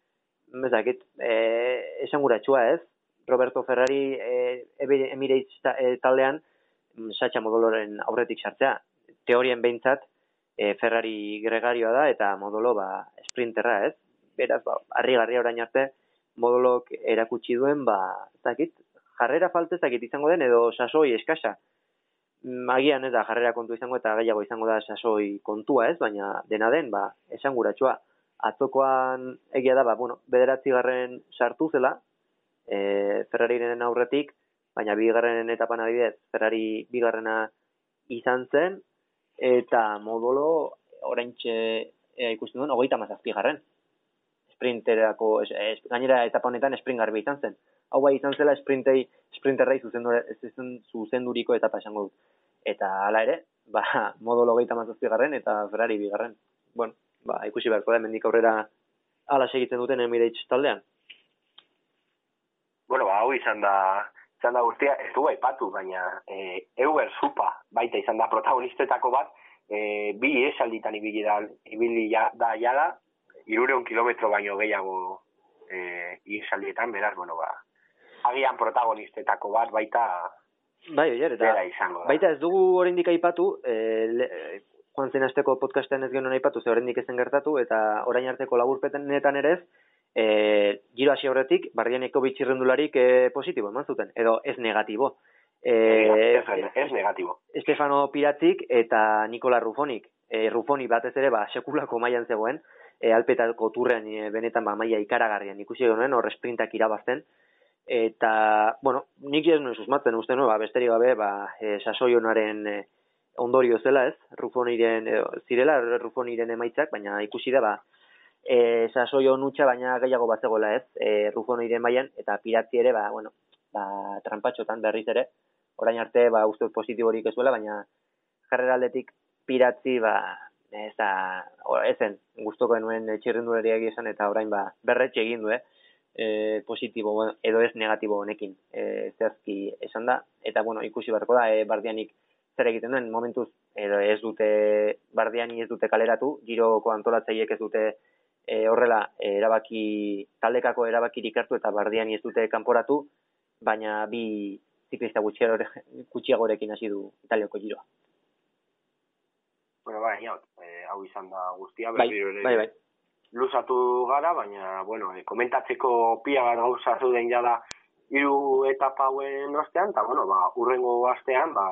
ez dakit, e, esan ez? Roberto Ferrari e, Emirates ta, e, taldean mm, Sacha Modoloren aurretik sartzea. Teorien behintzat e, Ferrari gregarioa da eta Modolo ba, sprinterra, ez? Beraz, ba, harri garria orain arte, Modolok erakutsi duen, ba, ez dakit, jarrera faltezakit izango den edo sasoi eskasa magian ez da jarrera kontu izango eta gehiago izango da sasoi kontua ez, baina dena den, ba, esan guratxoa. Atzokoan egia da, ba, bueno, bederatzi garren sartu zela, e, Ferrariren aurretik, baina bigarren etapan adibidez, Ferrari bigarrena izan zen, eta modolo orain txe, ea ikusten duen, ogeita mazazpi garren. Sprinterako, es, es, gainera etapa honetan sprint garbi izan zen. Hau bai izan zela sprintei, sprinterrei zuzenduriko etapa esango dut eta hala ere, ba, modo logeita mazazpi eta Ferrari bigarren. Bueno, ba, ikusi beharko da, mendik aurrera ala segitzen duten Emirates taldean. Bueno, ba, hau izan da, izan da guztia, ez du aipatu, baina e, Euer Supa baita izan da protagonistetako bat, e, bi esalditan ibili da, ibili ja, da jala, irureun kilometro baino gehiago e, iesaldietan, beraz, bueno, ba, agian protagonistetako bat baita Bai, oier, eta izango, baita ez dugu oraindik aipatu, e, le, joan zen asteko podcastean ez genuen aipatu, ze oraindik ezen gertatu, eta orain arteko laburpetenetan ere ez, e, giro hasi horretik, barrianeko bitxirrendularik e, positibo eman zuten, edo ez negatibo. E, ez, ez negatibo. Estefano Piratzik eta Nikola Rufonik. E, Rufoni batez ere, ba, sekulako mailan zegoen, e, alpetako turrean e, benetan ba, maia ikaragarrian ikusi genuen, hor sprintak irabazten, eta, bueno, nik ez nuen susmatzen uste nuen, ba, besterik gabe, ba, e, sasoi honaren e, ondorio zela ez, rufoniren, e, zirela rufoniren emaitzak, baina ikusi da, ba, e, sasoi honutxa, baina gehiago bat zegoela ez, e, rufoniren maian, eta piratzi ere, ba, bueno, ba, trampatxotan berriz ere, orain arte, ba, uste positiborik ez baina jarrera aldetik piratzi, ba, ez da, ezen, guztoko nuen txirrindulariak izan, eta orain, ba, berretxe egin du, eh? E, positibo edo ez negatibo honekin e, zehazki esan da. Eta, bueno, ikusi beharko da, e, bardianik zer egiten duen, momentuz, edo ez dute, bardiani ez dute kaleratu, giroko antolatzaiek ez dute e, horrela erabaki, taldekako erabakirik hartu eta bardiani ez dute kanporatu, baina bi ziklista gutxiagorekin hasi du italioko giroa. Bueno, bai, hau izan da guztia, bai, bai, bai luzatu gara, baina, bueno, e, komentatzeko pia gara gauza zeuden jala hiru etapa hauen ostean, eta, bueno, ba, urrengo astean, ba,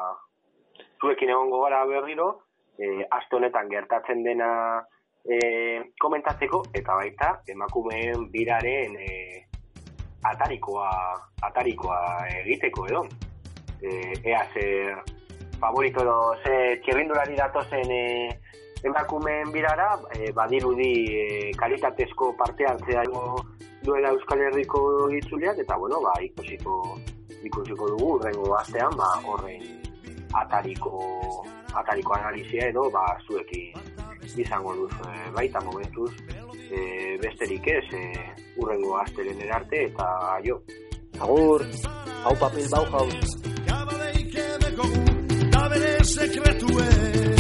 zuekin egongo gara berriro, e, aste honetan gertatzen dena e, komentatzeko, eta baita, emakumeen biraren e, atarikoa, atarikoa egiteko edo. E, ea zer favorito edo ze txirrindulari datozen e, emakumeen birara, e, badirudi e, kalitatezko parte hartzea duela Euskal Herriko itzuliak, eta bueno, ba, ikusiko, ikusiko dugu, rengo astean, ba, horren atariko, atariko analizia edo, ba, zuekin izango duzu, e, baita momentuz, e, besterik ez, e, urrengo asteren erarte, eta jo. Agur, hau papel bau jauz. Gabaleik edeko, da bere sekretuen,